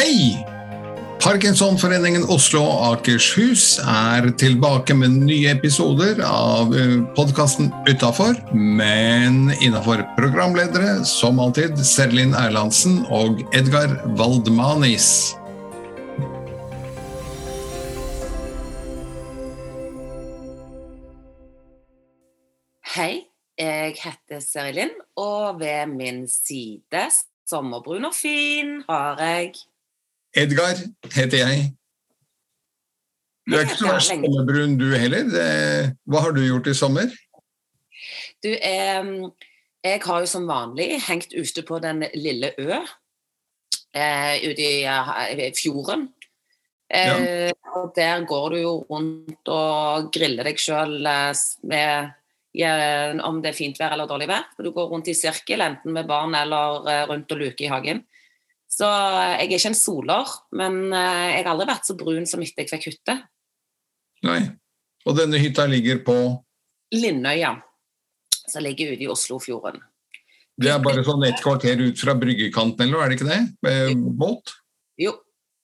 Hei! Parkinsonforeningen Oslo og Akershus er tilbake med nye episoder av podkasten Utafor, men innafor programledere, som alltid, Serlin Erlandsen og Edgar Valdmanis. Hei, jeg heter Serilin, og ved min side, sommerbrun og fin, har jeg Edgar heter jeg. Du er ikke så verst sommerbrun du heller. Hva har du gjort i sommer? Du, eh, jeg har jo som vanlig hengt ute på den lille ø eh, ute i uh, fjorden. Eh, ja. og Der går du jo rundt og griller deg sjøl eh, med om det er fint vær eller dårlig vær. Du går rundt i sirkel, enten med barn eller eh, rundt og luker i hagen. Så jeg er ikke en soler, men eh, jeg har aldri vært så brun som etter jeg fikk hytte. Nei. Og denne hytta ligger på Linnøya, som ligger ute i Oslofjorden. Det er bare sånn et kvarter ut fra bryggekanten, eller er det ikke det? Med båt? Jo.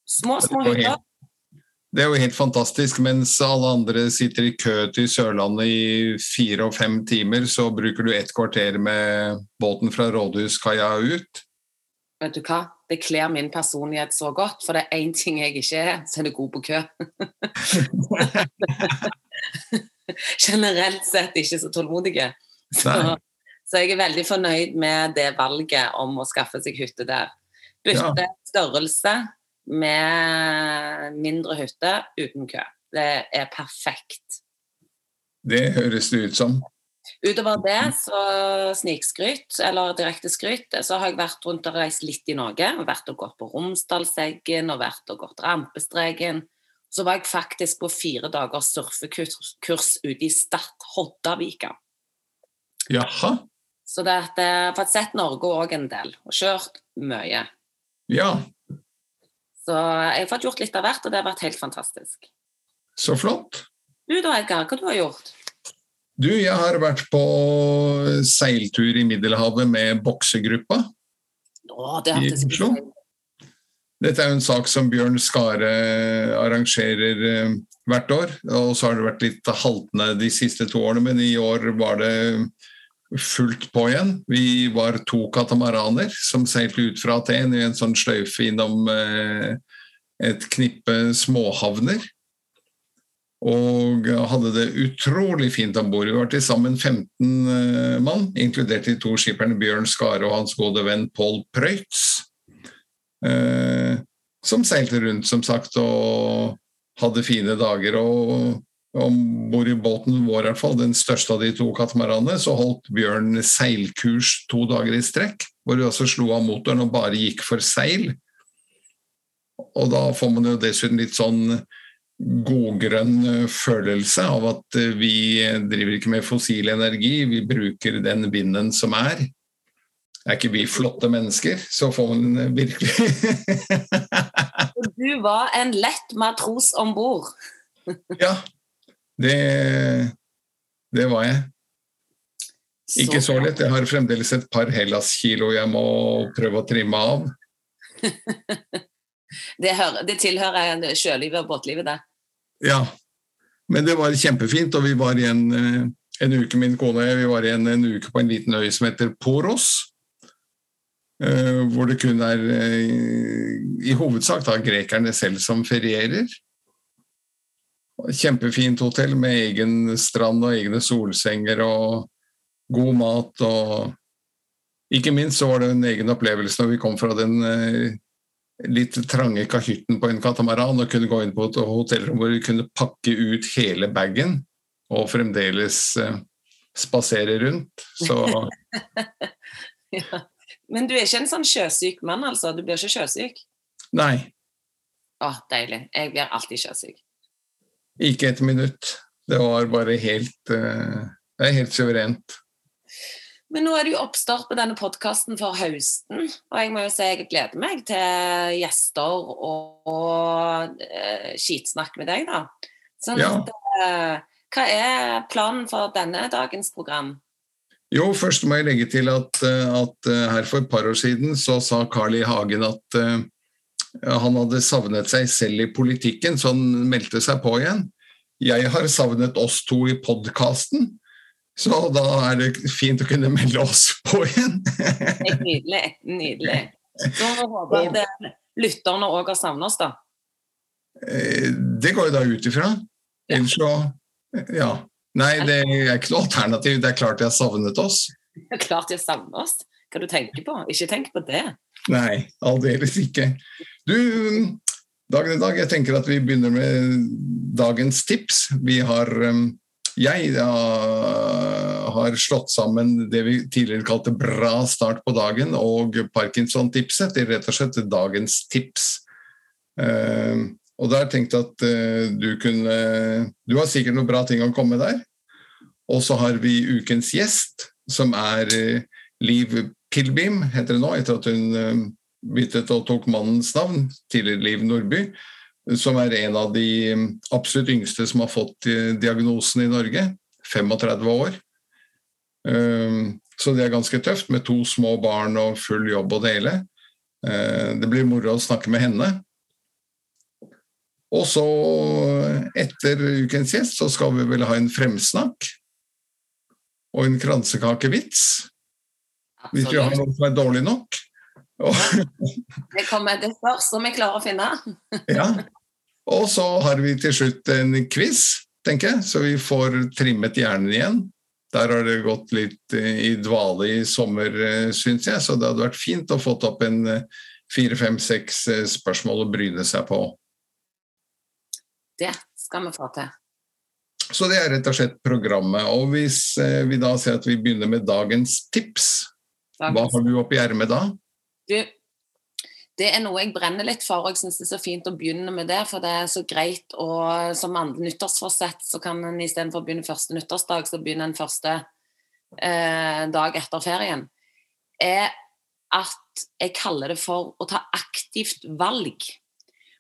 Små, små hytter. Det er jo helt fantastisk. Mens alle andre sitter i kø til Sørlandet i fire og fem timer, så bruker du ett kvarter med båten fra rådhuskaia ut. Vet du hva? Det kler min personlighet så godt. For det er én ting jeg ikke er, så er det god på kø. Generelt sett ikke så tålmodige. Så, så, jeg er veldig fornøyd med det valget om å skaffe seg hytte der. Bytte ja. størrelse med mindre hytte uten kø. Det er perfekt. Det høres det ut som. Utover det, så snikskryt, eller direkte skryt, så har jeg vært rundt og reist litt i Norge. Vært og gått på Romsdalseggen og vært og gått Rampestreken. Så var jeg faktisk på fire dagers surfekurs ute i Stad Hoddavika. Jaha. Så det at jeg har fått sett Norge òg en del, og kjørt mye. Ja. Så jeg har fått gjort litt av hvert, og det har vært helt fantastisk. Så flott. Du da, Edgar, hva du har gjort? Du, jeg har vært på seiltur i Middelhavet med boksegruppa Åh, det i Oslo. Dette er jo en sak som Bjørn Skare arrangerer eh, hvert år. Og så har det vært litt haltende de siste to årene, men i år var det fullt på igjen. Vi var to katamaraner som seilte ut fra Aten i en sånn sløyfe innom eh, et knippe småhavner og hadde det utrolig fint om bord. Vi var til sammen 15 eh, mann, inkludert de to skipperne Bjørn Skare og hans gode venn Pål Preutz. Eh, som seilte rundt, som sagt, og hadde fine dager. og om bord i båten vår, i hvert fall, den største av de to katamaranene, så holdt Bjørn seilkurs to dager i strekk, hvor vi også slo av motoren og bare gikk for seil. Og da får man jo dessuten litt sånn godgrønn eh, følelse av at eh, vi driver ikke med fossil energi, vi bruker den vinden som er. Er ikke vi flotte mennesker, så får man eh, virkelig Du var en lett matros om bord. ja, det, det var jeg. Ikke så lett. Jeg har fremdeles et par Hellas-kilo jeg må prøve å trimme av. Det, hører, det tilhører sjølivet og båtlivet, det. Ja. Men det var kjempefint, og vi var igjen eh, en uke, min kone og jeg, vi var igjen en uke på en liten øy som heter Poros. Eh, hvor det kun er eh, i hovedsak da grekerne selv som ferierer. Kjempefint hotell med egen strand og egne solsenger og god mat og Ikke minst så var det en egen opplevelse når vi kom fra den litt trange kahytten på en katamaran og kunne gå inn på et hotellrom hvor vi kunne pakke ut hele bagen og fremdeles eh, spasere rundt. Så ja. Men du er ikke en sånn sjøsyk mann, altså? Du blir ikke sjøsyk? Nei. Å, deilig. Jeg blir alltid sjøsyk. Ikke et minutt. Det var bare helt uh, Det er helt suverent. Men nå er det jo oppstart på denne podkasten for høsten, og jeg må jo si jeg gleder meg til gjester og, og uh, skitsnakk med deg, da. Sånn ja. at, uh, hva er planen for denne dagens program? Jo, først må jeg legge til at, eh, at her for et par år siden så sa Carl I. Hagen at uh, han hadde savnet seg selv i politikken, så han meldte seg på igjen. Jeg har savnet oss to i podkasten, så da er det fint å kunne melde oss på igjen. nydelig. Nydelig. Så håper jeg at lytterne òg har savna oss, da. Eh, det går jo da ut ifra. Ellers så Ja. Nei, det er ikke noe alternativ. Det er klart de har savnet oss. Det er klart de har savnet oss. Hva du tenker på? Ikke tenk på det. Nei, aldeles ikke. Du, dagen i dag, jeg tenker at vi begynner med dagens tips. Vi har um, Jeg har slått sammen det vi tidligere kalte bra start på dagen og Parkinson-tipset til rett og slett dagens tips. Uh, og der har jeg at uh, du kunne Du har sikkert noen bra ting å komme der. Og så har vi ukens gjest, som er uh, Liv Pilbim, heter det nå, etter at hun uh, byttet og tok mannens navn, tidligere Liv Nordby, som er en av de absolutt yngste som har fått diagnosen i Norge. 35 år. Så det er ganske tøft, med to små barn og full jobb å dele. Det blir moro å snakke med henne. Og så, etter ukens gjest, så skal vi vel ha en fremsnakk og en kransekakevits. Hvis vi har noe som er dårlig nok. det kommer det først om vi klarer å finne. ja. Og så har vi til slutt en quiz, tenker jeg, så vi får trimmet hjernen igjen. Der har det gått litt i dvale i sommer, syns jeg, så det hadde vært fint å få opp en fire, fem, seks spørsmål å bryne seg på. Det skal vi få til. Så det er rett og slett programmet. Og hvis eh, vi da ser at vi begynner med dagens tips, dagens. hva har du oppi ermet da? Du, det er noe jeg brenner litt for, og jeg syns det er så fint å begynne med det. For det er så greit og som andre nyttårsforsett, så kan en istedenfor å begynne første nyttårsdag, så begynner en første eh, dag etter ferien. Er at jeg kaller det for å ta aktivt valg.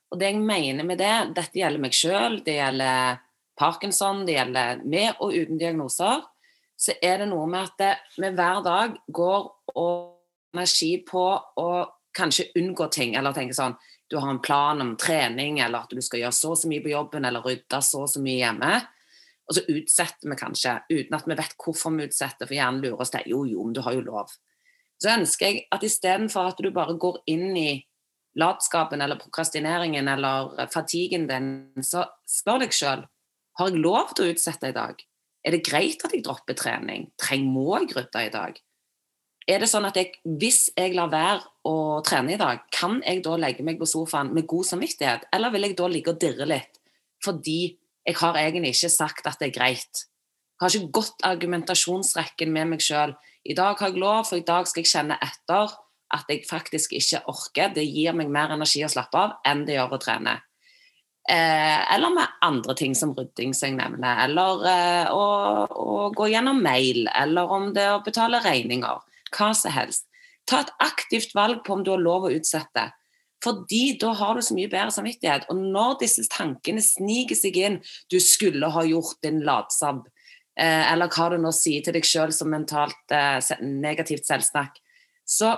Og det jeg mener med det, dette gjelder meg sjøl, det gjelder Parkinson, det gjelder med og uten diagnoser, så er det noe med at vi hver dag går og energi på å kanskje unngå ting, eller tenke sånn du har en plan om trening, eller at du skal gjøre så og så mye på jobben, eller rydde så og så mye hjemme. Og så utsetter vi kanskje, uten at vi vet hvorfor vi utsetter, for hjernen lurer oss til jo, jo, men du har jo lov. Så ønsker jeg at istedenfor at du bare går inn i latskapen eller prokrastineringen eller fatiguen din, så spør deg sjøl har jeg lov til å utsette i dag. Er det greit at jeg dropper trening? Treng må jeg rydde i dag? Er det sånn at jeg, hvis jeg lar være å trene i dag, kan jeg da legge meg på sofaen med god samvittighet, eller vil jeg da ligge og dirre litt fordi jeg har egentlig ikke sagt at det er greit? Jeg har ikke gått argumentasjonsrekken med meg sjøl. I dag har jeg lov, for i dag skal jeg kjenne etter at jeg faktisk ikke orker. Det gir meg mer energi å slappe av enn det gjør å trene. Eh, eller med andre ting som rydding, som jeg nevner. Eller eh, å, å, gå gjennom mail, eller om det er å betale regninger. Hva som helst. Ta et aktivt valg på om du har lov å utsette. Fordi da har du så mye bedre samvittighet. Og når disse tankene sniker seg inn Du skulle ha gjort din latsabb. Eh, eller hva du nå sier til deg sjøl som mentalt eh, negativt selvsnakk. Så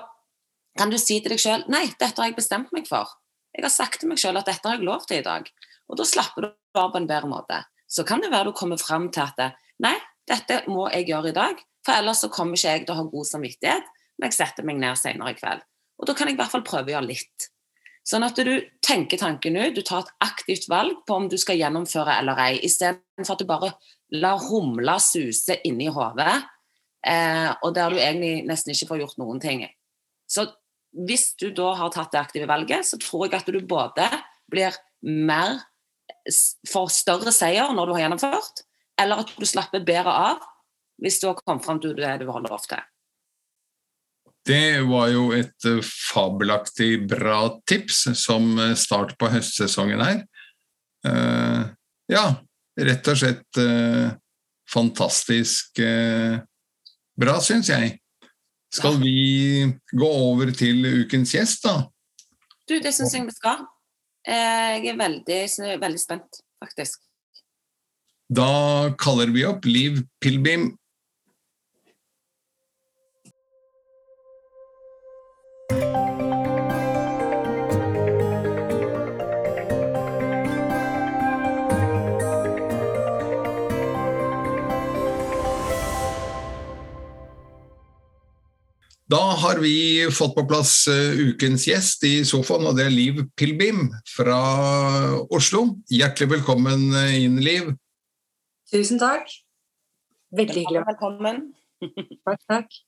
kan du si til deg sjøl nei, dette har jeg bestemt meg for. Jeg har sagt til meg sjøl at dette har jeg lov til i dag. Og da slapper du av på en bedre måte. Så kan det være du kommer fram til at nei, dette må jeg gjøre i dag, for ellers så kommer ikke jeg til å ha god samvittighet når jeg setter meg ned senere i kveld. Og da kan jeg i hvert fall prøve å gjøre litt. Sånn at du tenker tanken ut, du tar et aktivt valg på om du skal gjennomføre eller ei, istedenfor at du bare lar humla suse inni hodet, eh, og der du egentlig nesten ikke får gjort noen ting. Så hvis du da har tatt det aktive valget, så tror jeg at du både blir mer for større seier når du har gjennomført, eller at du slapper bedre av hvis du har kommet fram til det du har lov til. Det var jo et eh, fabelaktig bra tips som eh, start på høstsesongen her. Uh, ja, rett og slett fantastisk bra, syns jeg. Skal vi gå over til ukens gjest, da? Du, det syns jeg vi skal. Eh, jeg er veldig, veldig spent, faktisk. Da kaller vi opp Liv Pilbim Da har vi fått på plass uh, ukens gjest i sofaen, og det er Liv Pilbim fra Oslo. Hjertelig velkommen inn, Liv. Tusen takk. Veldig hyggelig. Velkommen. takk, takk.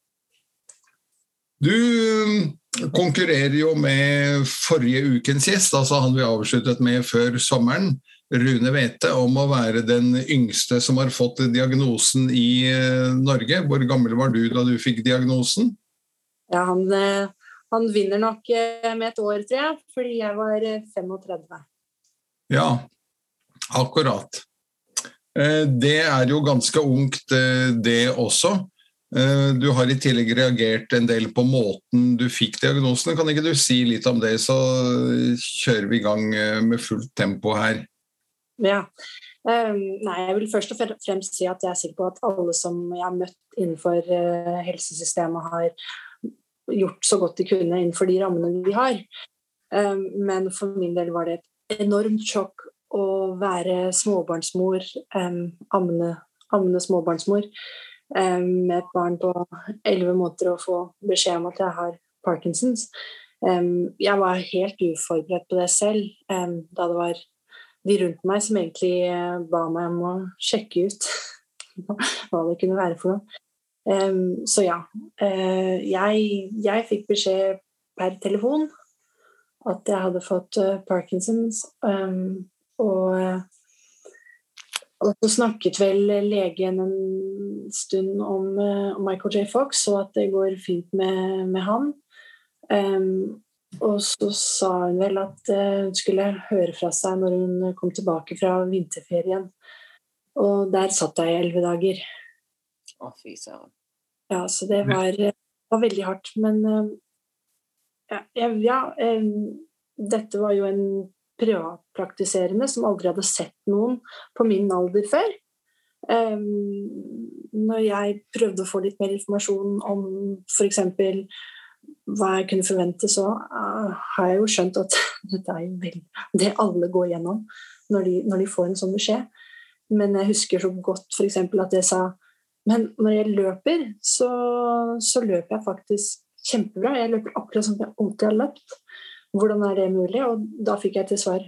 Du mm, konkurrerer jo med forrige ukens gjest, altså han vi avsluttet med før sommeren. Rune Wete om å være den yngste som har fått diagnosen i Norge. Hvor gammel var du da du fikk diagnosen? Ja, han, eh, han, vinner nok eh, med et år, tror jeg, fordi jeg var 35. Eh, ja, akkurat. Det er jo ganske ungt, det også. Du har i tillegg reagert en del på måten du fikk diagnosen. Kan ikke du si litt om det, så kjører vi i gang med fullt tempo her? Ja. nei, jeg vil først og fremst si at jeg er sikker på at alle som jeg har møtt innenfor helsesystemet, har gjort så godt de kunne innenfor de rammene de har. Um, men for min del var det et enormt sjokk å være småbarnsmor, um, ammende, ammende småbarnsmor, um, med et barn på elleve måneder og få beskjed om at jeg har Parkinsons. jeg var helt uforberedt på det selv, da det var de rundt meg som egentlig eh, ba meg om å sjekke ut hva det kunne være for noe. Um, så ja. Uh, jeg, jeg, fikk beskjed per telefon at jeg hadde fått uh, Parkinsons. Um, og, uh, og, så snakket vel legen en stund om, om, Michael J. Fox, og at det går fint med, med han. Um, og så sa hun vel at hun skulle høre fra seg når hun kom tilbake fra vinterferien. Og der satt jeg i elleve dager. Å, fy søren. Ja, så det var, var veldig hardt. Men ja, ja, dette var jo en privatpraktiserende som aldri hadde sett noen på min alder før. Når jeg prøvde å få litt mer informasjon om f.eks. hva jeg kunne forvente, så har jeg jo skjønt at dette er jo det alle går gjennom når de, når de får en sånn beskjed. Men jeg husker så godt f.eks. at jeg sa men når jeg løper, så, så, løper jeg faktisk kjempebra. Jeg løper akkurat som jeg alltid har løpt. Hvordan er det mulig? Og da fikk jeg til svar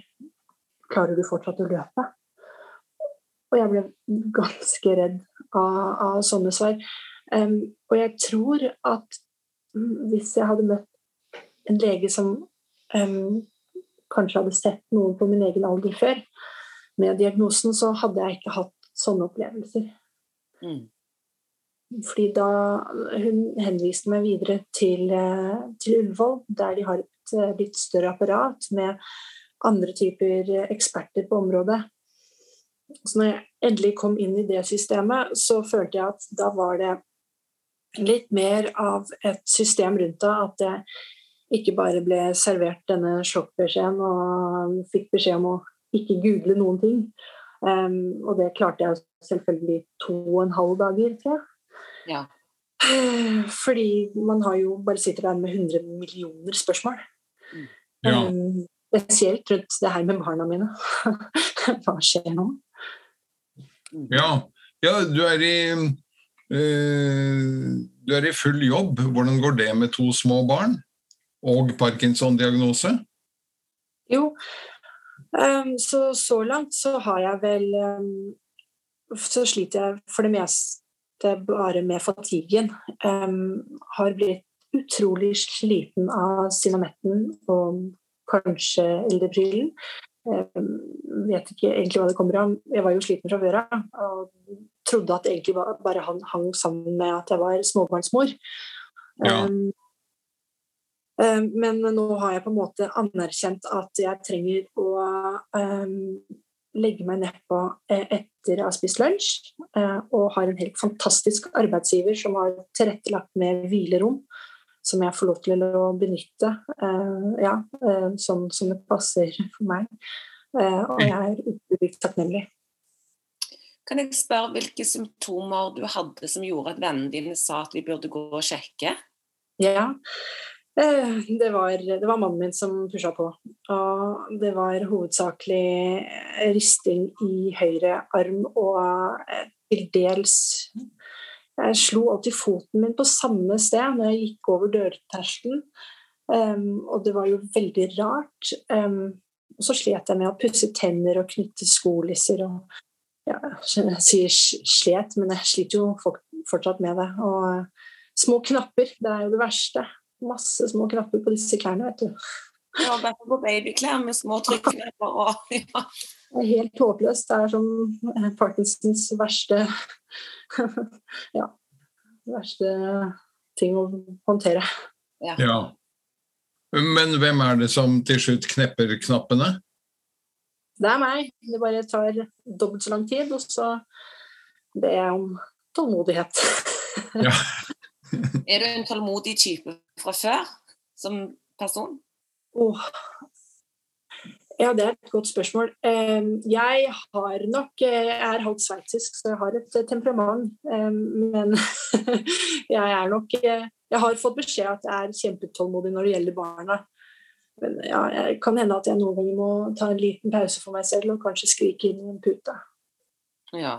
Klarer du fortsatt å løpe? Og jeg ble ganske redd av, av sånne svar. Um, og jeg tror at hvis jeg hadde møtt en lege som um, kanskje hadde sett noen på min egen alder før med diagnosen, så hadde jeg ikke hatt sånne opplevelser. Mm. Fordi da Hun henviste meg videre til, eh, til Ullevål, der de har et eh, litt større apparat med andre typer eksperter på området. Så når jeg endelig kom inn i det systemet, så følte jeg at da var det litt mer av et system rundt det. At jeg ikke bare ble servert denne sjokkbeskjeden og fikk beskjed om å ikke google noen ting. Um, og det klarte jeg selvfølgelig to og en halv dager, tror jeg. Ja. Fordi man har jo bare sitter der med 100 millioner spørsmål. Ja. Um, spesielt rundt det her med barna mine. Hva skjer nå? Ja, ja du er i øh, Du er i full jobb. Hvordan går det med to små barn og Parkinson-diagnose? Jo, um, så så langt så har jeg vel um, Så sliter jeg for det meste bare med fatiguen. Um, har blitt utrolig sliten av Sinametten og kanskje eldrebrillen. Um, vet ikke egentlig hva det kommer av. Jeg var jo sliten fra før av og trodde at det egentlig bare hang, hang sammen med at jeg var småbarnsmor. Ja. Um, men nå har jeg på en måte anerkjent at jeg trenger å um, legge meg nedpå eh, etter jeg har spist lunsj, eh, og har en helt fantastisk arbeidsgiver som har tilrettelagt med hvilerom, som jeg får lov til å benytte eh, ja, sånn som det passer for meg. Og jeg er utrolig takknemlig. Kan jeg spørre hvilke symptomer du hadde som gjorde at vennene dine sa at vi burde gå og sjekke? Ja, det var, det var, mannen min som pusha på. Og det var hovedsakelig risting i høyre arm og eh, til dels Jeg slo alltid foten min på samme sted når jeg gikk over dørterskelen. Um, og det var jo veldig rart. Um, og så slet jeg med å pusse tenner og knytte skolisser. og ja, Jeg sier slet, men jeg sliter jo fortsatt med det. Og små knapper, det er jo det verste. Masse små knapper på disse klærne, vet du. Ja, bare på babyklær med små trykknapper og ja. Det er helt håpløst. Det er som Parkinsons verste Ja. Verste ting å håndtere. Ja. ja. Men hvem er det som til slutt knepper knappene? Det er meg. Det bare tar dobbelt så lang tid, og så ber jeg om tålmodighet. Ja. er du en tålmodig type fra før som person? Oh. Ja, det er et godt spørsmål. Jeg har nok Jeg er halvt sveitsisk, så jeg har et temperament. Men jeg er nok jeg har fått beskjed at jeg er kjempetålmodig når det gjelder barna. Men ja, jeg kan hende at jeg noen ganger må ta en liten pause for meg selv og kanskje skrike inn i en pute. Ja.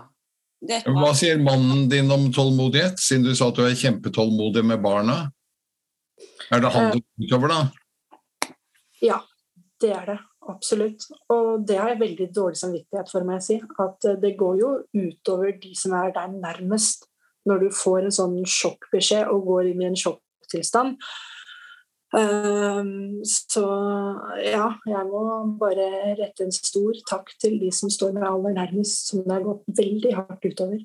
Hva sier mannen din om tålmodighet, siden du sa at du er kjempetålmodig med barna? Er det han du uh, utover, da? Ja, det er det. Absolutt. Og det har jeg veldig dårlig samvittighet for, må jeg si. At eh, det går jo utover de som er der nærmest når du får en sånn sjokkbeskjed og går inn i en sjokktilstand. Um, så ja, jeg må bare rette en stor takk til de som står meg aller nærmest, som det har gått veldig hardt utover.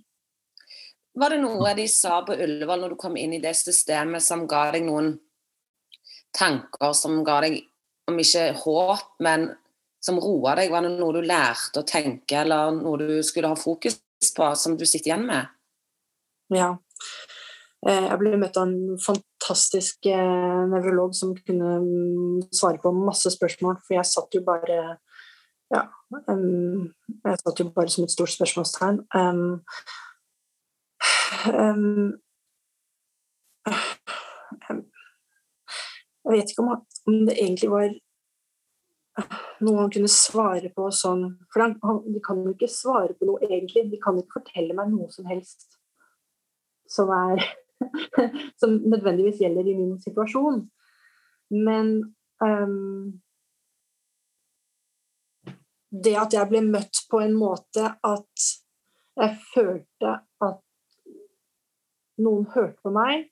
Var det noe de sa på Ullevål når du kom inn i det systemet som ga deg noen tanker, som ga deg om ikke håp, men som roa deg? Var det noe du lærte å tenke, eller noe du skulle ha fokus på, som du sitter igjen med? Ja. Eh, jeg ble møtt av en fantastisk eh, nevrolog som kunne mm, svare på masse spørsmål, for jeg satt jo bare Ja, jeg satt jo bare som et stort spørsmålstegn. Um, um, jeg vet ikke om, om, det egentlig var noe han kunne svare på sånn For de kan jo ikke svare på noe egentlig. De kan ikke fortelle meg noe som helst som, er, som nødvendigvis gjelder i min situasjon. Men um, det at jeg ble møtt på en måte at jeg følte at noen hørte på meg,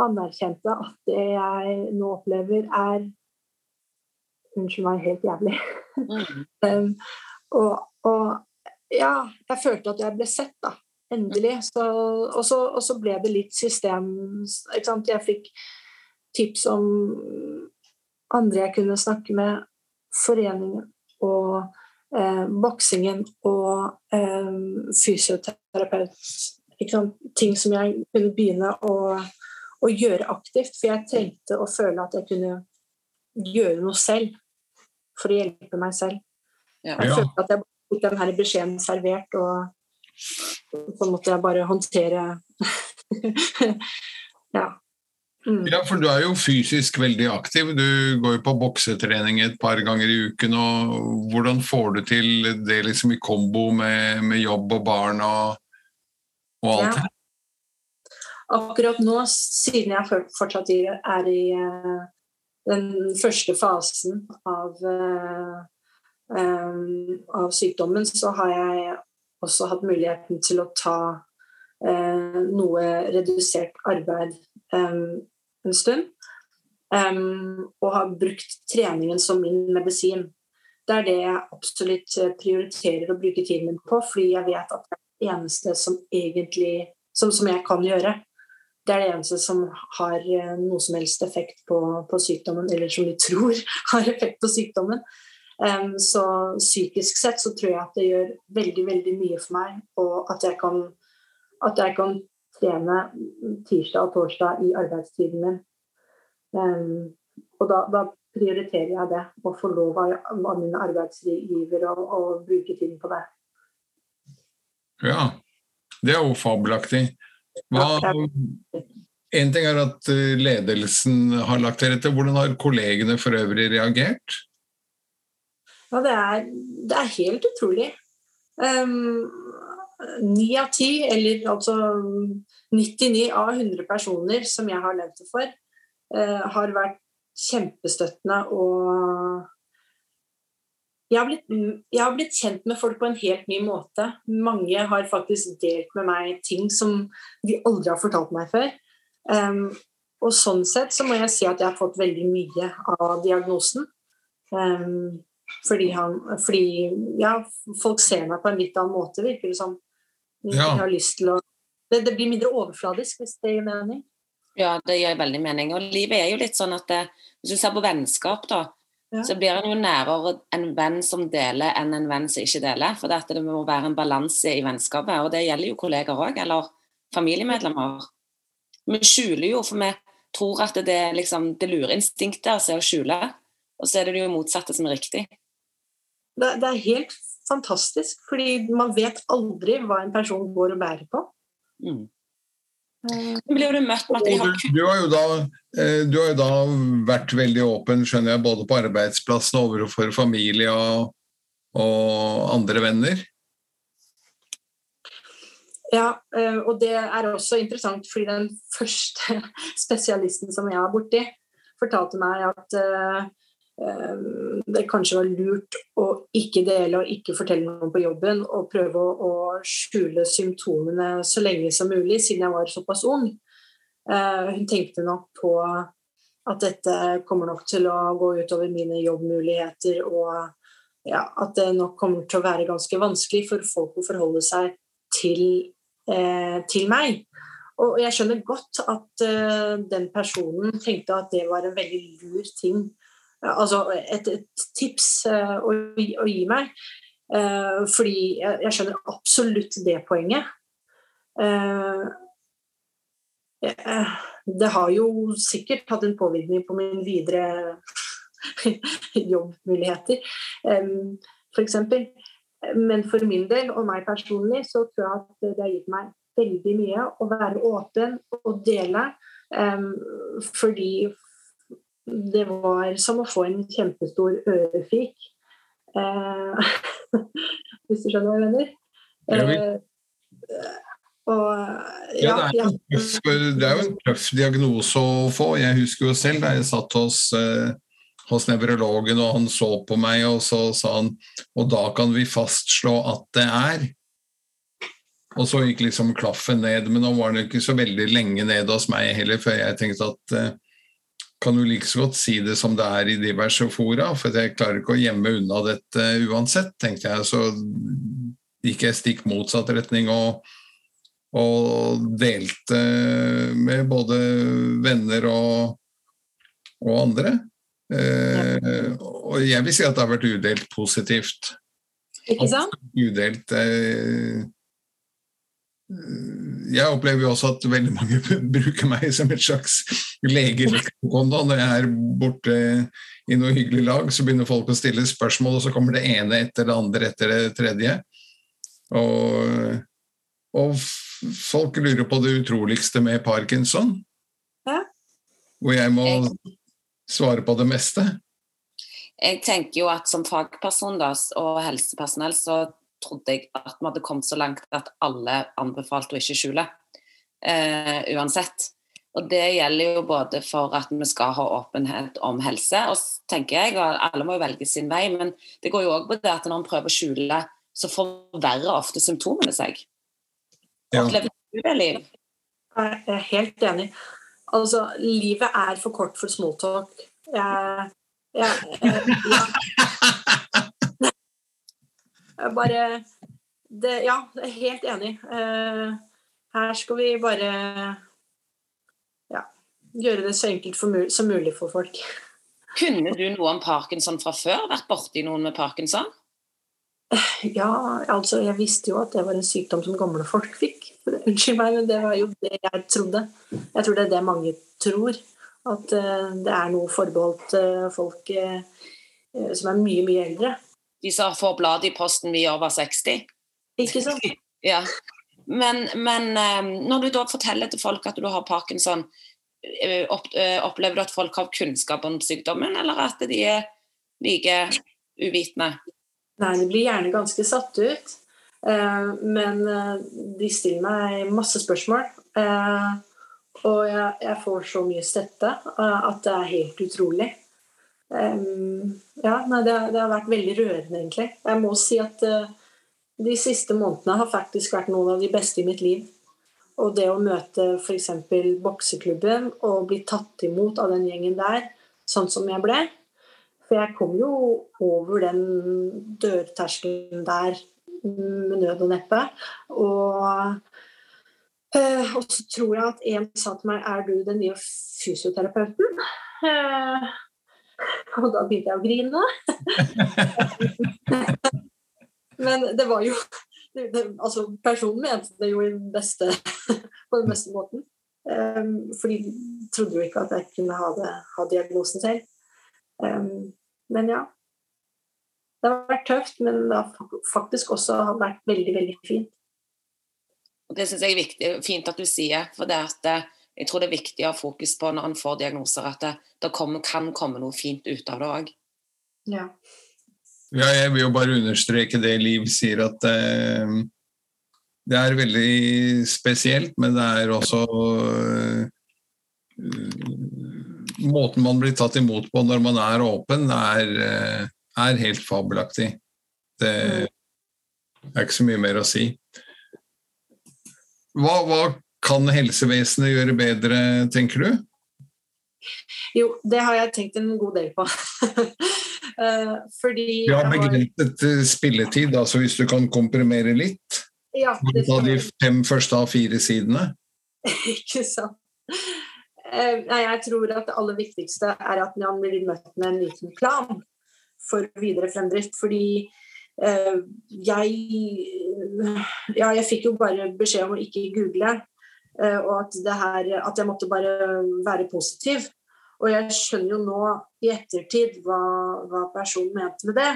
anerkjente at det jeg nå opplever, er Unnskyld meg, helt jævlig. Mm. um, og, og, ja, jeg følte at jeg ble sett, da. Endelig. Så, og, så, og, så, ble det litt system Jeg fikk tips om andre jeg kunne snakke med, foreningen og eh, boksingen og eh, fysioterapeut. Ting som jeg kunne begynne å, å, gjøre aktivt. For jeg trengte å føle at jeg kunne gjøre noe selv for å hjelpe meg selv. Ja. Jeg følte at jeg fikk den beskjeden servert. og så måtte jeg bare håndtere Ja. Mm. Ja, for du er jo fysisk veldig aktiv. Du går jo på boksetrening et par ganger i uken. og Hvordan får du til det liksom i kombo med, med jobb og barn og, og alt? Ja. Akkurat nå, siden jeg fortsatt er i uh, den første fasen av, uh, um, av sykdommen, så har jeg også hatt muligheten til å ta eh, noe redusert arbeid eh, en stund. Um, og har brukt treningen som min medisin. Det er det jeg absolutt eh, prioriterer å bruke tiden min på, fordi jeg vet at det er det eneste som egentlig som, som jeg kan gjøre. Det er det eneste som har uh, noe som helst effekt på, på, sykdommen, eller som vi tror har effekt på sykdommen. Så psykisk sett så tror jeg at det gjør veldig, veldig mye for meg. Og at jeg kan, at jeg kan trene tirsdag og torsdag i arbeidstiden min. Og da, da, prioriterer jeg det, å få lov av, av min arbeidsgiver å, å bruke tiden på det. Ja, det er jo fabelaktig. Hva, en ting er at eh, ledelsen har lagt til rette. Hvordan har kollegene for øvrig reagert? Ja, det er, det er helt utrolig. Um, av ti, eller altså 99 av 100 personer som jeg har levd det for, uh, har vært kjempestøttende og jeg har, blitt, jeg har, blitt, kjent med folk på en helt ny måte. Mange har faktisk delt med meg ting som de aldri har fortalt meg før. Um, og sånn sett så må jeg si at jeg har fått veldig mye av diagnosen. Um, fordi, han, fordi ja, folk ser meg på en litt annen måte, virker det som. Ja. har lyst til å det, det, blir mindre overfladisk, hvis det gir mening. Ja, det gir veldig mening. Og livet er jo litt sånn at det, hvis du ser på vennskap, da, ja. så blir en jo nærere en venn som deler, enn en venn som ikke deler. For det, det må være en balanse i vennskapet, og det gjelder jo kolleger òg, eller familiemedlemmer. Vi skjuler jo, for vi tror at det, liksom, det lurer instinktet altså, å skjule, og så er det jo motsatte som er riktig. Det, det, er helt fantastisk, fordi man vet aldri hva en person går og bærer på. Mm. Eh, blir du møtt med at de har du, har jo da, eh, du har jo da vært veldig åpen, skjønner jeg, både på arbeidsplassen og overfor familie og, og andre venner? Ja, eh, og det er også interessant, fordi den første spesialisten som jeg er borti, fortalte meg at det kanskje var lurt å ikke dele og ikke fortelle noen på jobben, og prøve å, skjule symptomene så lenge som mulig, siden jeg var såpass ung. Ehm, hun tenkte nok på at dette kommer nok til å gå utover mine jobbmuligheter, og ja, at det nok kommer til å være ganske vanskelig for folk å forholde seg til, eh, til meg. Og jeg skjønner godt at uh, den personen tenkte at det var en veldig lur ting altså et, et tips uh, å, å, gi meg. Uh, fordi jeg, skjønner absolutt det poenget. Uh, det har jo sikkert hatt en påvirkning på min videre jobbmuligheter, f.eks. Men for min del og meg personlig så tror jeg at det har gitt meg veldig mye å være åpen og dele. Fordi det var som å få en kjempestor ørefik. Eh, hvis du skjønner hva jeg mener? Eh, og, ja, ja, det, er tøff, det, er jo en tøff diagnose å få. Jeg husker jo selv da jeg satt hos, eh, hos nevrologen og han så på meg, og så sa han Og da kan vi fastslå at det er. Og så gikk liksom klaffen ned, men nå var den ikke så veldig lenge ned hos meg heller, før jeg tenkte at eh, kan jo like så godt si det som det er i diverse fora, for jeg klarer ikke å gjemme unna dette uansett, tenkte jeg. Så gikk jeg stikk motsatt retning og, og delte med både venner og, og andre. Eh, og jeg vil si at det har vært udelt positivt. Ikke sant? Udelt eh, jeg opplever jo også at veldig mange bruker meg som et slags legeleksikon. Når jeg er borte i noe hyggelig lag, så begynner folk å stille spørsmål, og så kommer det ene etter det andre etter det tredje. Og, og folk lurer på det utroligste med parkinson. Ja. Hvor jeg må svare på det meste. Jeg tenker jo at som fagperson da, og helsepersonell så trodde jeg at vi hadde kommet så langt at alle anbefalte å ikke skjule. Eh, uansett. Og Det gjelder jo både for at vi skal ha åpenhet om helse, og tenker jeg, og alle må jo velge sin vei, men det går jo òg på det at når en prøver å skjule, så forverrer ofte symptomene seg. Ja. Opplever du det, Liv? Jeg er helt enig. Altså, livet er for kort for smalltalk. Jeg, jeg, jeg, ja. Bare det, Ja, jeg er helt enig. Uh, her skal vi bare ja, gjøre det så enkelt mul som mulig for folk. Kunne du noe om parkinson fra før? Vært borti noen med parkinson? Ja, altså jeg visste jo at det var en sykdom som gamle folk fikk. Unnskyld meg, men det var jo det jeg trodde. Jeg tror det er det mange tror. At uh, det er noe forbeholdt folk som er mye, mye eldre de som får bladet i posten vi er over 60. Ikke sant? ja. Men, men, ehm, når du da forteller til folk at du har parkinson, eh, eh, opplever du at folk har kunnskap om sykdommen, eller at de er like uvitende? Nei, de blir gjerne ganske satt ut. Eh, men eh, de stiller meg masse spørsmål. Eh, og jeg, jeg, får så mye støtte at det er helt utrolig. Ja, nei, det, det, har vært veldig rørende, egentlig. Jeg må si at de siste månedene har faktisk vært noen av de beste i mitt liv. Og det å møte f.eks. bokseklubben og bli tatt imot av den gjengen der, sånn som jeg ble For jeg kom jo over den dørterskelen der med nød og neppe. Og, Uh, og, så tror jeg at en sa til meg 'Er du den nye fysioterapeuten?' Uh, og da begynte jeg å grine. Men det var jo det, altså Personen mente det jo beste, på den beste måten. Um, for de trodde jo ikke at jeg kunne ha, det, ha diagnosen selv. Um, men ja det har vært tøft, men det har faktisk også vært veldig, veldig fint. Og Det syns jeg er viktig, fint at du sier. for det at eh, jeg tror det er viktig å ha fokus på når en får diagnoser, at det, det kommer, kan komme noe fint ut av det òg. Ja. ja. jeg vil jo bare understreke det Liv sier, at eh, det er veldig spesielt, men det er også eh, Måten man blir tatt imot på når man er åpen, er eh, er helt fabelaktig. Det er ikke så mye mer å si. Hva, hva kan helsevesenet gjøre bedre, tenker du? Jo, det har jeg tenkt en god del på. Eh, fordi Vi har begrenset har... spilletid, altså hvis du kan komprimere litt? Ja, det Ta de fem første av fire sidene? ikke sant. Eh, nei, jeg tror at det aller viktigste er at man blir møtt med en liten plan for videre fremdrift. Fordi eh, jeg Ja, jeg fikk jo bare beskjed om å ikke google. Eh, og at, her, at, jeg måtte bare være positiv. Og jeg skjønner jo nå i ettertid hva, hva personen mente med det.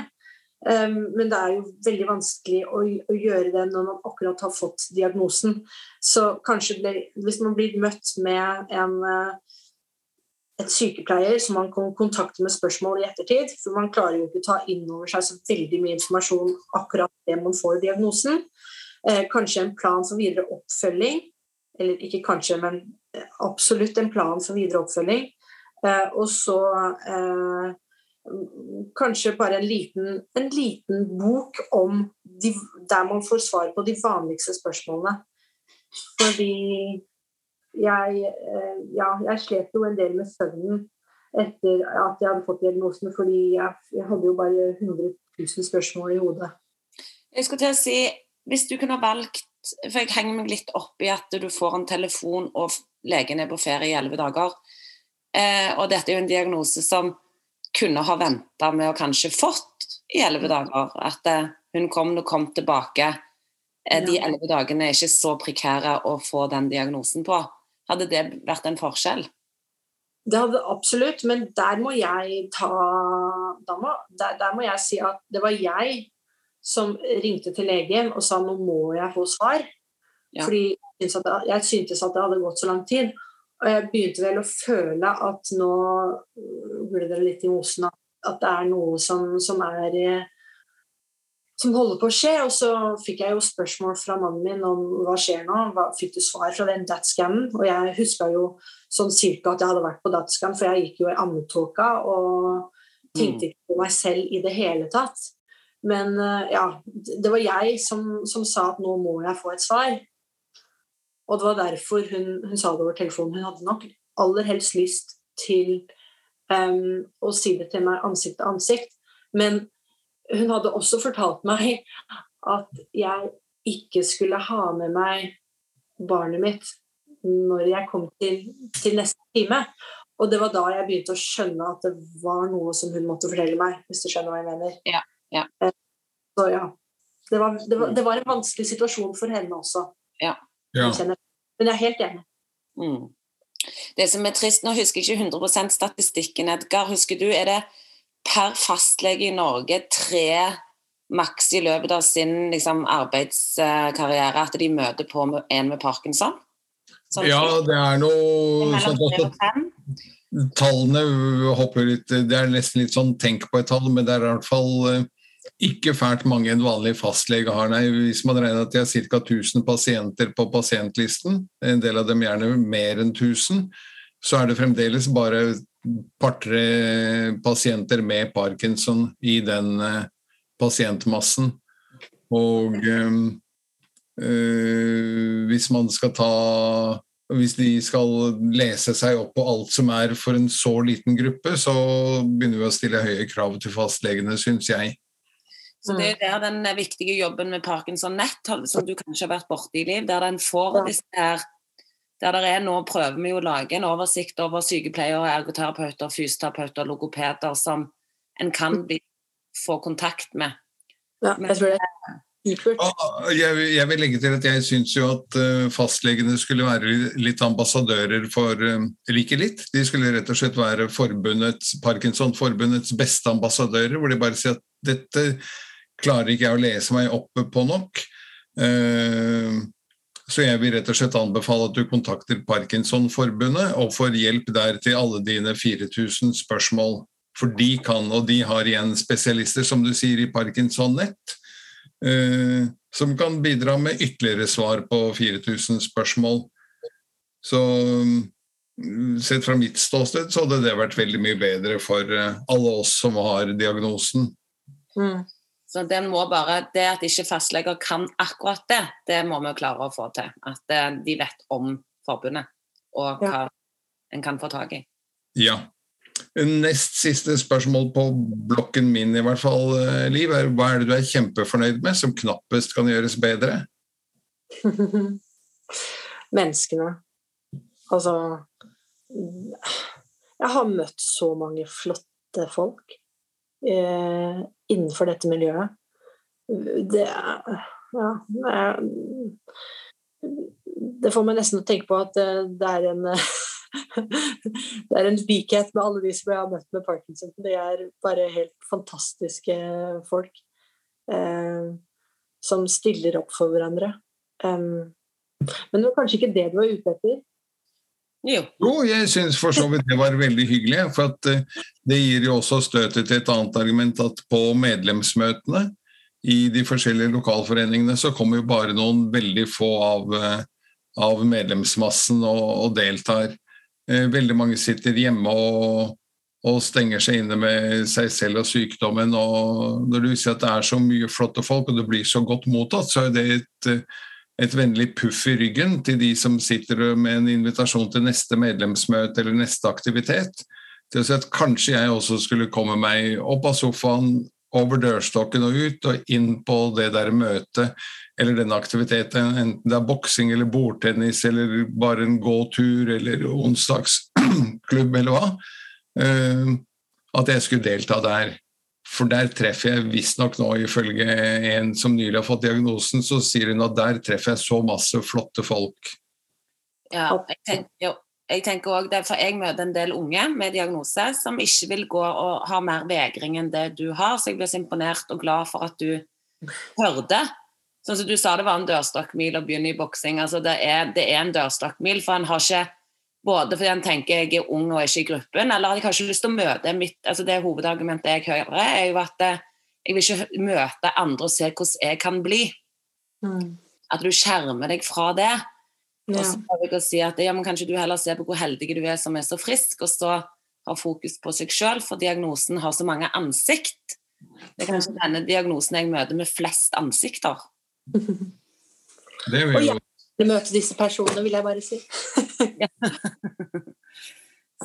Um, men det er jo veldig vanskelig å, å, gjøre det når man akkurat har fått diagnosen. Så kanskje ble, hvis man blir møtt med en uh, et sykepleier som man kan kontakte med spørsmål i ettertid. For man klarer jo ikke å ta inn over seg så veldig mye informasjon akkurat det man får diagnosen. Eh, kanskje en plan for videre oppfølging. Eller ikke kanskje, men eh, absolutt en plan for videre oppfølging. Eh, og så eh, kanskje bare en liten, en liten bok om de, der man får svar på de vanligste spørsmålene. Fordi jeg, ja, jeg slet jo en del med søvnen etter at jeg hadde fått diagnosen, fordi jeg, jeg hadde jo bare 100 000 spørsmål i hodet. Jeg skulle til å si, Hvis du kunne valgt For jeg henger meg litt opp i at du får en telefon, og legen er på ferie i elleve dager. Eh, og dette er jo en diagnose som kunne ha venta med å kanskje fått i elleve dager. At eh, hun kom og kom tilbake. Eh, de elleve dagene er ikke så prekære å få den diagnosen på. Hadde det vært en forskjell? Det hadde absolutt, men der må jeg ta må, der, der, må jeg si at det var jeg som ringte til legen og sa nå må jeg få svar. Ja. Fordi jeg syntes, at, jeg syntes at det hadde gått så lang tid. Og jeg begynte vel å føle at nå burde dere litt i mosen at det er noe som, som er som holder på å skje. Og så fikk jeg jo spørsmål fra mannen min om hva skjer nå. Hva, fikk du svar fra den DAT-scannen? Og jeg huska jo sånn cirka at jeg hadde vært på DAT-scan, for jeg gikk jo i ammetåka og tenkte mm. ikke på meg selv i det hele tatt. Men eh, ja, det var jeg som, som sa at nå må jeg få et svar. Og det var derfor hun, hun sa det over telefonen. Hun hadde nok aller helst lyst til um, å si det til meg ansikt til ansikt. Men hun hadde også fortalt meg at jeg ikke skulle ha med meg barnet mitt når jeg kom til, til, neste time. Og det var da jeg begynte å skjønne at det var noe som hun måtte fortelle meg. hvis du skjønner hva jeg mener. Ja, ja. Eh, så ja. Det var, det, var, det var, en vanskelig situasjon for henne også. Ja. ja. Men jeg er helt enig. Mm. Det som er trist, Nå husker jeg ikke 100 statistikken, Edgar. Husker du, er det per fastlege i Norge tre maks i løpet av sin liksom, arbeidskarriere at de møter på en med parkinson? Sånn, ja, det er noe sånn Tallene hopper litt Det er nesten litt sånn tenk på et tall, men det er i hvert fall eh, ikke fælt mange en vanlig fastlege har. Nei, hvis man regner at de har ca. 1000 pasienter på pasientlisten, en del av dem gjerne mer enn 1000, så er det fremdeles bare par-tre pasienter med parkinson i den uh, pasientmassen. Og uh, hvis man skal ta hvis de skal lese seg opp på alt som er for en så liten gruppe, så begynner vi å stille høye krav til fastlegene, syns jeg. Så Det er der den viktige jobben med Parkinson Nett, som du kanskje har vært borti i liv, der den får disse her der det er Nå prøver vi å lage en oversikt over sykepleiere, ergoterapeuter, fysioterapeuter, logopeder som en kan bli, få kontakt med. Ja, jeg tror det er jeg, vil legge til at jeg syns jo at uh, fastlegene skulle være litt ambassadører for uh, Like litt. De skulle rett og slett være Parkinson-forbundets beste ambassadører, hvor de bare sier at dette klarer ikke jeg å lese meg opp på nok. Uh, så jeg vil rett og slett anbefale at du kontakter Parkinson-forbundet og får hjelp der til alle dine 4000 spørsmål. For de kan, og de har igjen spesialister, som du sier, i Parkinson-nett eh, som kan bidra med ytterligere svar på 4000 spørsmål. Så mm, sett fra mitt ståsted så hadde det vært veldig mye bedre for eh, alle oss som har diagnosen. Mm. Så den må bare, Det at ikke fastleger kan akkurat det, det må vi klare å få til. At eh, de vet om forbundet og hva ja. en kan få tak i. Ja. Nest siste spørsmål på blokken min, i hvert fall, eh, Liv, er hva er det du er kjempefornøyd med, som knappest kan gjøres bedre? Menneskene. Altså Jeg har møtt så mange flotte folk eh, innenfor dette miljøet. Det Ja, det, får meg nesten å tenke på at det, det er en det er en likhet med alle de som jeg har møtt med parkinson. De er bare helt fantastiske folk eh, som stiller opp for hverandre. Um, men det var kanskje ikke det du var ute etter? Jo. jeg syns for så vidt det var veldig hyggelig. For uh, det gir jo også støtet til et annet argument at på medlemsmøtene i de forskjellige lokalforeningene så kommer jo bare noen veldig få av, uh, av medlemsmassen og, og deltar. Eh, veldig mange sitter hjemme og, og, stenger seg inne med seg selv og sykdommen. og Når du sier at det er så mye flotte folk, og det blir så godt mottatt, så er det et, et vennlig puff i ryggen til de som sitter med en invitasjon til neste medlemsmøte eller neste aktivitet. Til å si at kanskje jeg også skulle komme meg opp av sofaen, over dørstokken og ut, og inn på det der møtet eller den aktiviteten, enten det er boksing eller bordtennis eller bare en gåtur eller onsdagsklubb eller hva, uh, at jeg skulle delta der. For der treffer jeg visstnok nå, ifølge en som nylig har fått diagnosen, så sier hun at der treffer jeg så masse flotte folk. Ja, jeg tenker, jo, jeg tenker også det, for jeg møter en del unge med diagnose som ikke vil gå og ha mer vegring enn det du har, så jeg blir så imponert og glad for at du hørte Sånn som du sa, det var en dørstokkmil å begynne i boksing. Altså det, er, det er en dørstokkmil, for en har ikke både fordi han tenker jeg er ung og ikke i gruppen, eller jeg har ikke lyst til å møte mitt altså Det hovedargumentet jeg hører, er jo at eh, jeg vil ikke møte andre og se hvordan jeg kan bli. Mm. At du skjermer deg fra det. Ja. Og så prøver jeg å si at ja, men kanskje du heller ser på hvor heldig du er som er så frisk, og så har fokus på seg sjøl, for diagnosen har så mange ansikt. Det er kanskje denne diagnosen jeg møter med flest ansikter. Det vil jo... Møte disse personene, vil jeg bare si.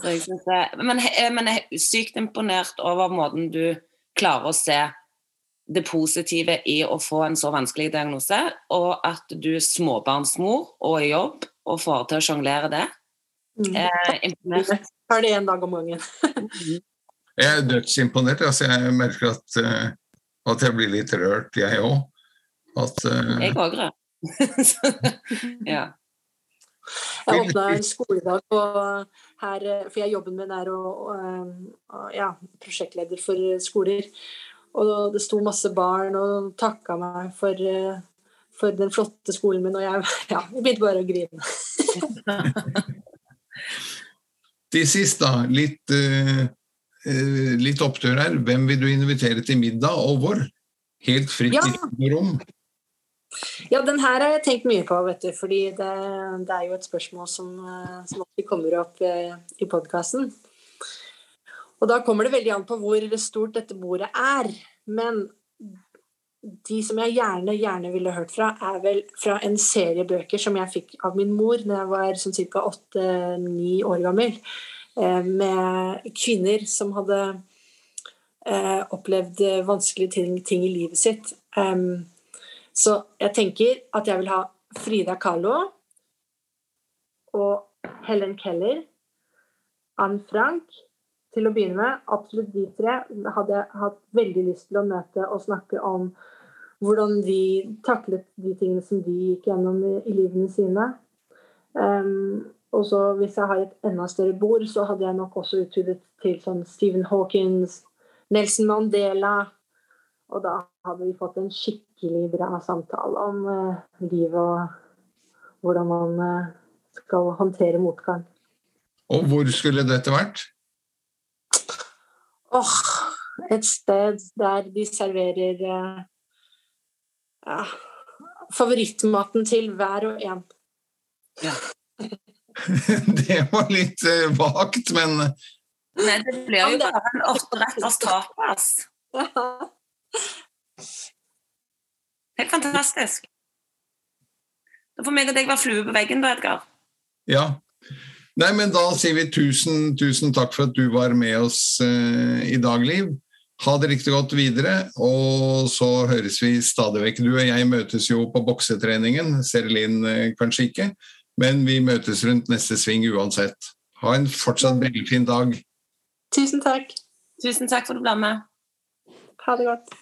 jeg jeg, men, men jeg er sykt imponert over måten du klarer å se det positive i å få en så vanskelig diagnose, og at du er småbarnsmor og i jobb og får til å sjonglere det. Mm. Eh, imponert. Tar det én dag om gangen. jeg er dødsimponert. Altså, jeg merker at, uh, at jeg blir litt rørt, jeg òg. At, uh, jeg òg ja. Jeg åpna en skoledag her, for jeg jobben min er å, å, ja, prosjektleder for skoler. Og det sto masse barn og takka meg for, for den flotte skolen min, og jeg, ja, jeg begynte bare å grine. Til sist, da. Litt, uh, litt opptur her. Hvem vil du invitere til middag, og hvor? Helt fritt Ja. i rom. Ja, den her har jeg tenkt mye på, vet du, fordi det, det er jo et spørsmål som, eh, som alltid kommer opp eh, i podkasten. Og da kommer det veldig an på hvor stort dette bordet er. Men de som jeg gjerne, gjerne ville hørt fra, er vel fra en serie bøker som jeg fikk av min mor da jeg var sånn ca. åtte-ni år gammel. eh, Med kvinner som hadde opplevd vanskelige ting, ting i livet sitt. Em, så jeg tenker at jeg vil ha Frida Kahlo og Helen Keller, Anne Frank. Til å begynne med, absolutt de tre hadde jeg hatt veldig lyst til å møte og snakke om hvordan de taklet de tingene som de gikk gjennom i, livene sine. Um, og så hvis jeg har et enda større bord, så hadde jeg nok også utvidet til sånn Stephen Hawkins, Nelson Mandela. Og da hadde vi fått en skikkelig bra samtale om eh, livet og hvordan man eh, skal håndtere motgang. Og hvor skulle dette vært? Åh, et sted der de serverer eh, ja, favorittmaten til hver og en. Det var litt vagt, men Nei, det blir jo bare en åtteretters tapas. Helt fantastisk. Da får meg og deg være flue på veggen, da, Edgar. ja. Nei, men da sier vi tusen, tusen takk for at du var med oss eh, i dag, Liv. Ha det riktig godt videre, og så høres vi stadig vekk. Du og jeg møtes jo på boksetreningen, Serelin eh, kanskje ikke, men vi møtes rundt neste sving uansett. Ha en fortsatt brillefin dag. Tusen takk. Tusen takk for at du ble med. Ha det godt.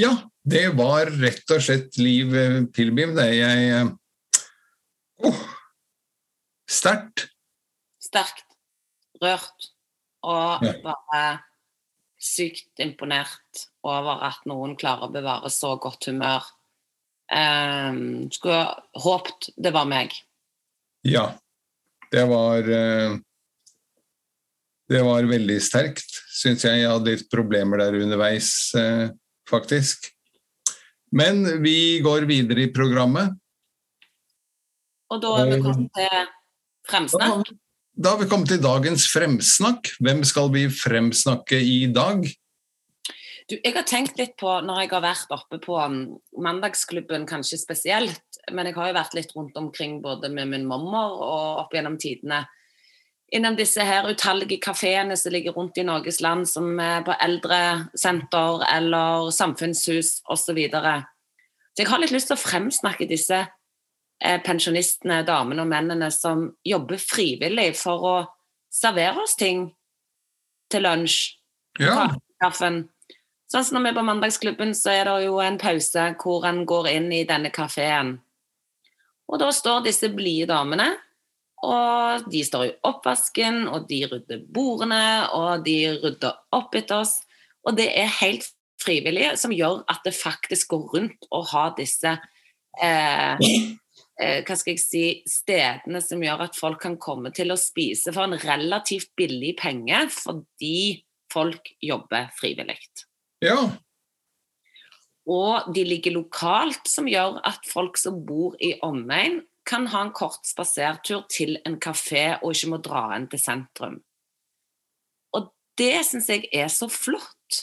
Ja, det var rett og slett Liv eh, Pilbim. Det jeg oh, Sterkt. Sterkt, rørt og bare sykt imponert over at noen klarer å bevare så godt humør. Um, skulle håpt det var meg. Ja. Det var eh, Det var veldig sterkt, syns jeg. Jeg hadde litt problemer der underveis, eh, faktisk. Men vi går videre i programmet. Og da er vi kommet til fremsnakk. Da har vi kommet til dagens fremsnakk. Hvem skal vi fremsnakke i dag? Du, jeg har tenkt litt på, når jeg har vært oppe på um, mandagsklubben kanskje spesielt, men jeg har jo vært litt rundt omkring både med min mormor og opp gjennom tidene, innom disse her utallige kafeene som ligger rundt i Norges land, som er på eldresenter eller samfunnshus osv. Så, videre. så jeg har litt lyst til å fremsnakke disse eh, pensjonistene, damene og mennene som jobber frivillig for å servere oss ting til lunsj Ja, kaffen. Sånn som når vi er på mandagsklubben, så er det jo en pause hvor en går inn i denne kafeen. Og da står disse blide damene, og de står i oppvasken, og de rydder bordene, og de rydder opp etter oss. Og det er helt frivillige som gjør at det faktisk går rundt å ha disse eh, eh, hva skal jeg si, stedene som gjør at folk kan komme til å spise for en relativt billig penge, fordi folk jobber frivillig. ja. Og de ligger lokalt, som gjør at folk som bor i omegn, kan ha en kort spasertur til en kafé og ikke må dra inn til sentrum. Og det syns jeg er så flott.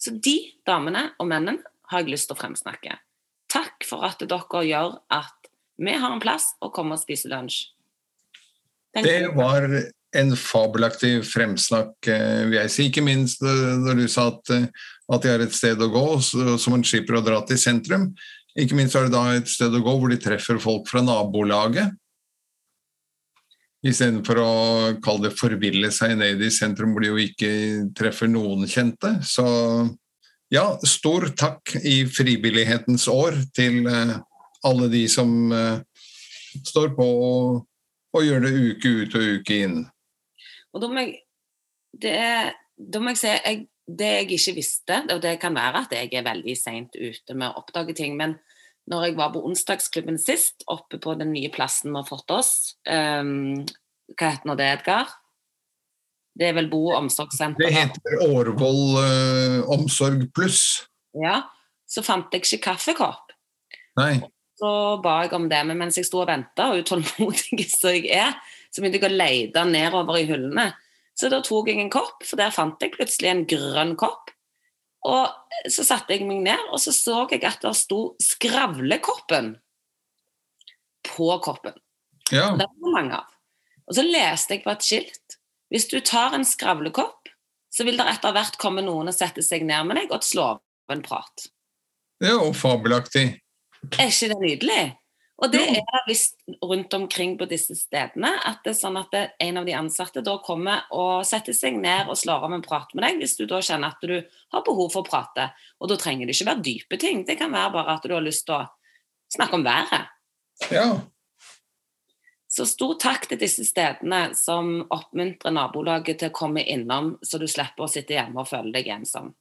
Så de damene og mennene har jeg lyst til å fremsnakke. Takk for at dere gjør at vi har en plass å komme og spise lunsj. Det var en fabelaktig fremsnakk, eh, vil jeg si. Ikke minst eh, når du sa at, eh, at de har et sted å gå så, som en slipper å dra til sentrum. Ikke minst er det da et sted å gå hvor de treffer folk fra nabolaget. Istedenfor å kalle det forville seg ned i sentrum hvor de jo ikke treffer noen kjente. Så ja, stor takk i frivillighetens år til eh, alle de som eh, står på og, og gjør det uke ut og uke inn. Og jeg, det er, da må jeg si jeg det jeg ikke visste, og det kan være at jeg er veldig seint ute med å oppdage ting, men når jeg var på onsdagsklubben sist, oppe på den nye plassen vi har fått oss um, Hva heter nå det, Edgar? Det er vel Bo omsorgssenter? Det heter Årvoll uh, omsorg pluss. Ja. Så fant jeg ikke kaffekopp. Nei. Så ba jeg om det, men mens jeg sto og venta, og utålmodig som jeg er, så begynte jeg å lete nedover i hullene. Så da tok jeg en kopp, for der fant jeg plutselig en grønn kopp. Og så satte jeg meg ned, og så så jeg at det sto 'Skravlekoppen' på koppen. Ja. Det var mange av. Og så leste jeg på et skilt. Hvis du tar en skravlekopp, så vil det etter hvert komme noen og sette seg ned med deg og slå av en prat. Det er jo fabelaktig. Er ikke det nydelig? Og det er visst rundt omkring på disse stedene at det er sånn at det, en av de ansatte da kommer og setter seg ned og slår av en prat med deg, hvis du da kjenner at du har behov for å prate. Og da trenger det ikke være dype ting, det kan være bare at du har lyst til å snakke om været. Ja. Så stor takk til disse stedene som oppmuntrer nabolaget til å komme innom, så du slipper å sitte hjemme og føle deg ensom.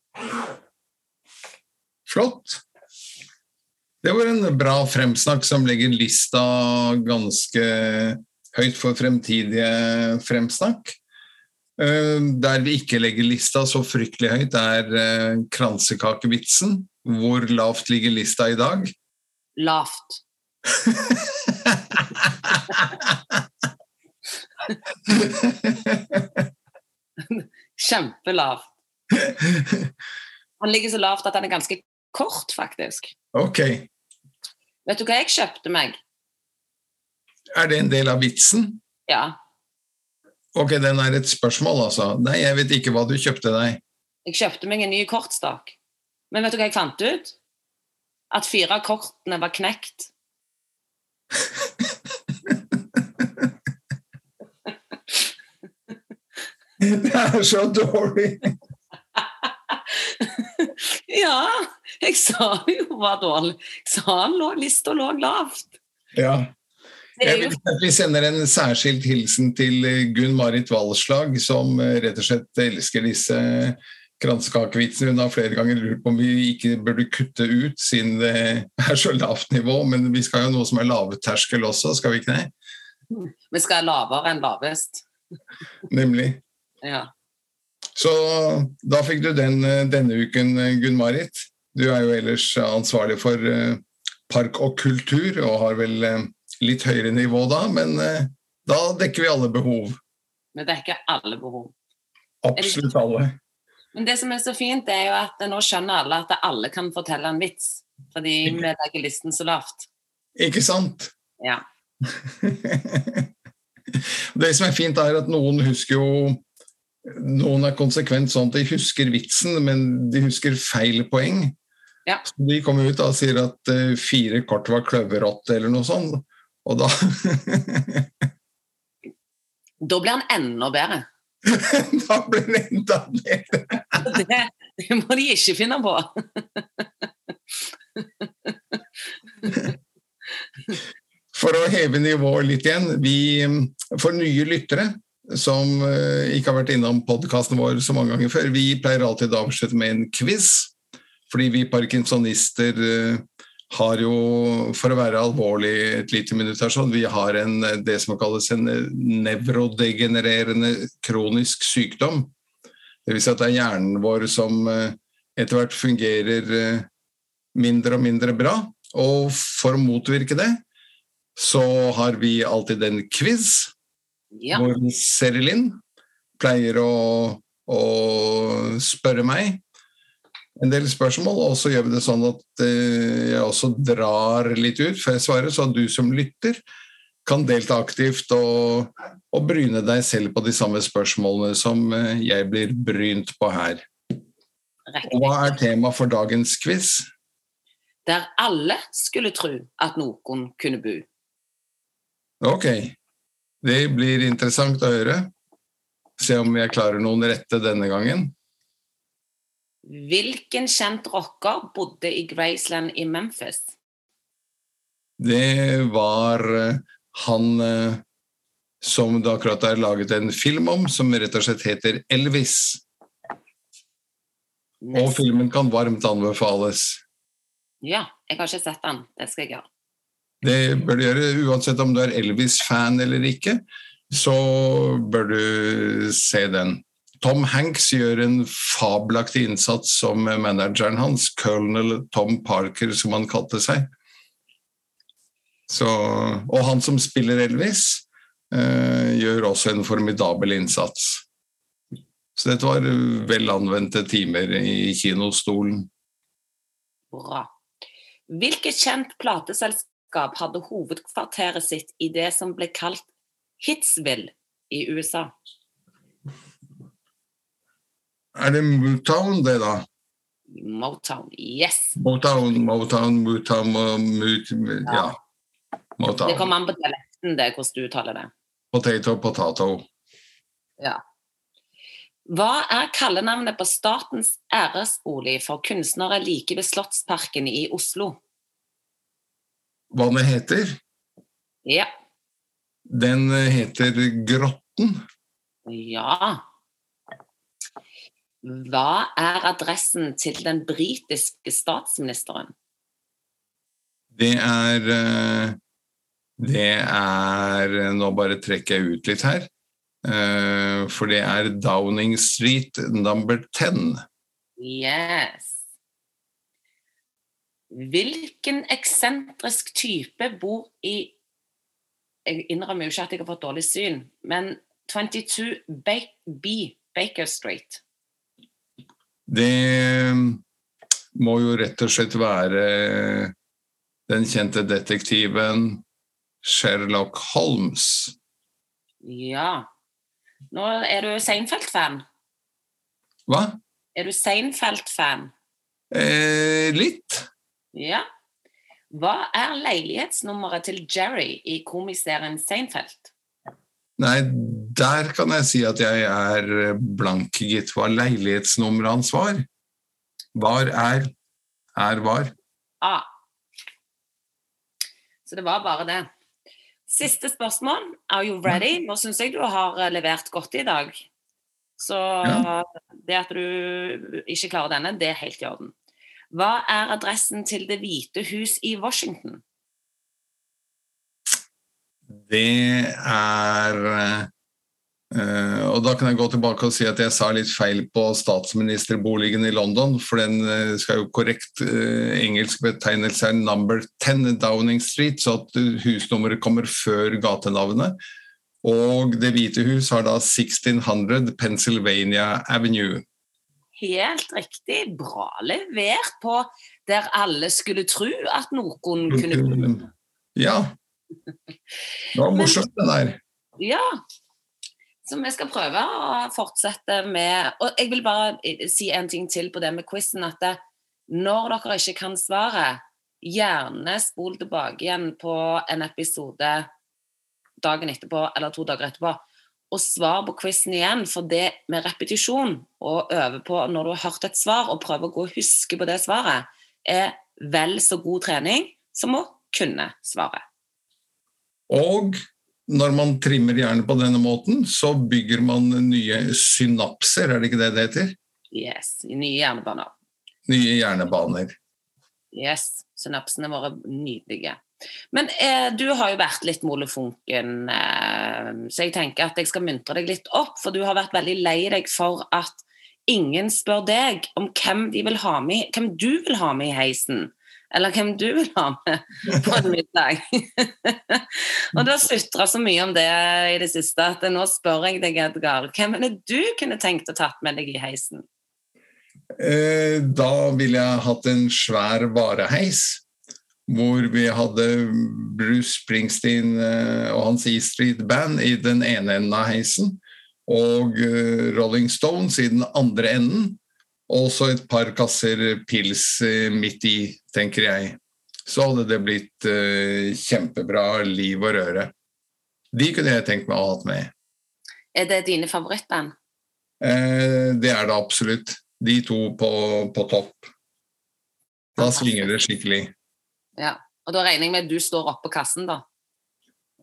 Flott. Det var en bra fremsnakk som legger lista ganske høyt for fremtidige fremsnakk. Eh, Der vi ikke legger lista så fryktelig høyt, er eh, kransekakevitsen. Hvor lavt ligger lista i dag? Lavt. Kjempelavt. Han ligger så lavt at han er ganske kort, faktisk. Ok. Vet du hva jeg kjøpte meg? Er det en del av vitsen? Ja, Ok, den er et spørsmål, altså. Nei, jeg vet ikke hva du kjøpte deg. jeg kjøpte meg en ny kortstokk. Men vet du hva jeg fant ut? At fire av kortene var knekt. Det er så dårlig! Ja, jeg sa jo var dårlig. Jeg sa lista lå lavt. Ja. Jeg vil at Vi sender en særskilt hilsen til eh, Gunn-Marit Walslag, som eh, rett og slett elsker disse kransekakevitsene. Hun har flere ganger lurt på om vi ikke burde kutte ut, siden det er så lavt nivå. Men vi skal jo ha noe som er lavterskel også, skal vi ikke det? Vi skal lavere enn lavest. Nemlig. Ja. Så da fikk du den eh, denne uken, eh, Gunn-Marit. Du er jo ellers ansvarlig for eh, park og kultur, og har vel eh, litt høyere nivå da, men eh, da dekker vi alle behov. Vi dekker alle behov. Absolutt alle. Men det som er så fint, er jo at nå skjønner alle at alle kan fortelle en vits. Fordi vi legger listen så lavt. Ikke sant? Ja. Det som er fint, er at noen husker jo Noen er konsekvent sånn at de husker vitsen, men de husker feil poeng. Ja. Så de kommer ut og sier at eh, fire kort var kløverrotte, eller noe sånt. Og da Da blir han enda bedre. Da blir han enda bedre. Det, det må de ikke finne på. For å heve nivået litt igjen, vi for nye lyttere som eh, ikke har vært innom podkasten vår så mange ganger før, vi pleier alltid å avslutte med en quiz. Fordi vi parkinsonister eh, har jo, for å være alvorlig et lite minutt her, sånn, vi har en, eh, det som kalles en nevrodegenererende kronisk sykdom. Vil si at det er hjernen vår som etter hvert fungerer mindre og mindre bra. Og for å motvirke det, så har vi alltid en quiz Ja. hvor Serilin pleier å, å spørre meg en del spørsmål, og så gjør vi det sånn at eh, jeg også drar litt ut før jeg svarer, så du som lytter kan delta aktivt og, og bryne deg selv på de samme spørsmålene som eh, jeg blir brynt på her. Og hva er tema for dagens quiz? Der alle skulle tro at noen kunne bo. Ok, det blir interessant å høre. Se om jeg klarer noen rette denne gangen. Hvilken kjent rocker bodde i Graceland i Memphis? Det var eh, han eh, som det akkurat er laget en film om, som rett og slett heter Elvis. Og filmen kan varmt anbefales. Ja, jeg har ikke sett den. Det skal jeg gjøre. Det bør du gjøre uansett om du er Elvis-fan eller ikke. Så bør du se den. Tom Hanks gjør en fabelaktig innsats som manageren hans, colonel Tom Parker, som han kalte seg. Så, og han som spiller Elvis, eh, gjør også en formidabel innsats. Så dette var vel anvendte timer i kinostolen. Bra. Hvilket kjent plateselskap hadde hovedkvarteret sitt i det som ble kalt Hitsville i USA? Er det Motown, det, da? Motown. Yes. Motown, Motown, Motown, Mut, Ja. Motown. Det kommer an på dialekten, det, hvordan du uttaler det. Potato, potato. Ja. Hva er kallenavnet på statens æresbolig for kunstnere like ved Slottsparken i Oslo? Hva den heter? Ja. Den heter Grotten. Ja. Hva er adressen til den britiske statsministeren? Det er eh, Det er Nå bare trekker jeg ut litt her. Eh, for det er Downing Street number 10. Yes. Hvilken eksentrisk type bor i Jeg innrømmer jo ikke at jeg har fått dårlig syn, men 22 B Baker Street. Det må jo rett og slett være den kjente detektiven Sherlock Holmes. Ja. Nå er du Seinfeld-fan. Hva? Er du Seinfeld-fan? Eh, litt. Ja. Hva er leilighetsnummeret til Jerry i komiserien Seinfeld? Nei, der kan jeg si at jeg er blank, gitt. Hva leilighetsnummeret hans var? Var er er var. A. Så det var bare det. Siste spørsmål. Are you ready? Nå syns jeg du har eh, levert godt i dag. Så Ja. det at du ikke klarer denne, det er helt i orden. Hva er adressen til Det hvite hus i Washington? Det er Uh, Og da kan jeg gå tilbake og si at jeg sa litt feil på statsministerboligen i London, for den uh, skal jo korrekt uh, engelsk betegnelse er number 10 Downing Street, så at husnummeret kommer før gatenavnet. Og Det hvite hus har da 1600 Pennsylvania Avenue. Helt riktig. Bra levert på der alle skulle tro at noen kunne Ja. Det var morsomt, det der. Ja. Så vi skal prøve å fortsette med Og jeg vil bare si en ting til på det med quizen. At det, når dere ikke kan svaret, gjerne spol tilbake igjen på en episode dagen etterpå eller to dager etterpå. Og svar på quizen igjen, for det med repetisjon og øve på når du har hørt et svar, og prøve å gå og huske på det svaret, er vel så god trening som å kunne svaret. Og når man trimmer hjernen på denne måten, så bygger man nye synapser, er det ikke det det heter? Yes, nye hjernebaner. Nye hjernebaner. Yes, synapsene våre nydelige. Men eh, du har jo vært litt molefonken, eh, så jeg tenker at jeg skal muntre deg litt opp, for du har vært veldig lei deg for at ingen spør deg om hvem, de vil ha med, hvem du vil ha med i heisen. Eller hvem du vil ha med på en middag. og du har sutra så mye om det i det siste at nå spør jeg deg, Edgar, hvem er det du kunne tenkt å tatt med deg i heisen? Eh, Da ville jeg hatt en svær vareheis, hvor vi hadde Bruce Springsteen eh, og hans E Street Band i den ene enden av heisen, og eh, Rolling Stones i den andre enden, og så et par kasser pils eh, midt i, tenker jeg. Så hadde det blitt kjempebra liv og røre. De kunne jeg tenkt meg å ha hatt med. Er det dine favorittband? Eh, det er det absolutt. De to på, på topp. Da svinger det skikkelig. Ja. Og da regner jeg med at du står oppå kassen, da.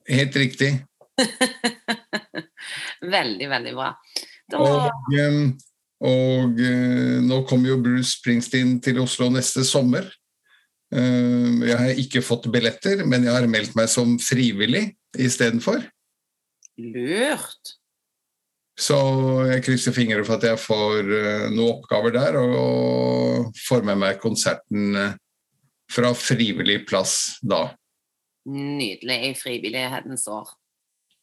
Helt riktig. veldig, veldig bra. Da Og eh, Og eh, nå kommer jo Bruce Springsteen til Oslo neste sommer. Eh, jeg har ikke fått billetter, men jeg har meldt meg som frivillig istedenfor. Lurt. Så jeg krysser fingre for at jeg får uh, noen oppgaver der, og, får med meg konserten uh, fra frivillig plass da. Nydelig i frivillighetens år.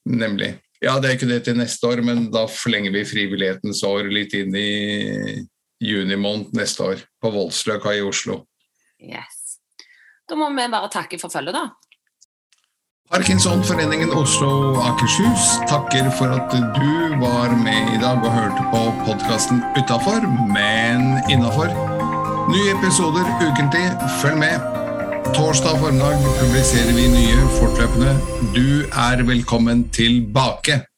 Nemlig. Ja, det er ikke det til neste år, men da forlenger vi frivillighetens år litt inn i juni måned neste år, på Voldsløkka i Oslo. Yes. Da må vi bare takke for følget, da. Parkinsonforeningen Oslo og Akershus takker for at du var med i dag og hørte på podkasten Utafor, men innafor. Nye episoder ukentlig. Følg med. Torsdag formiddag publiserer vi nye fortløpende. Du er velkommen tilbake.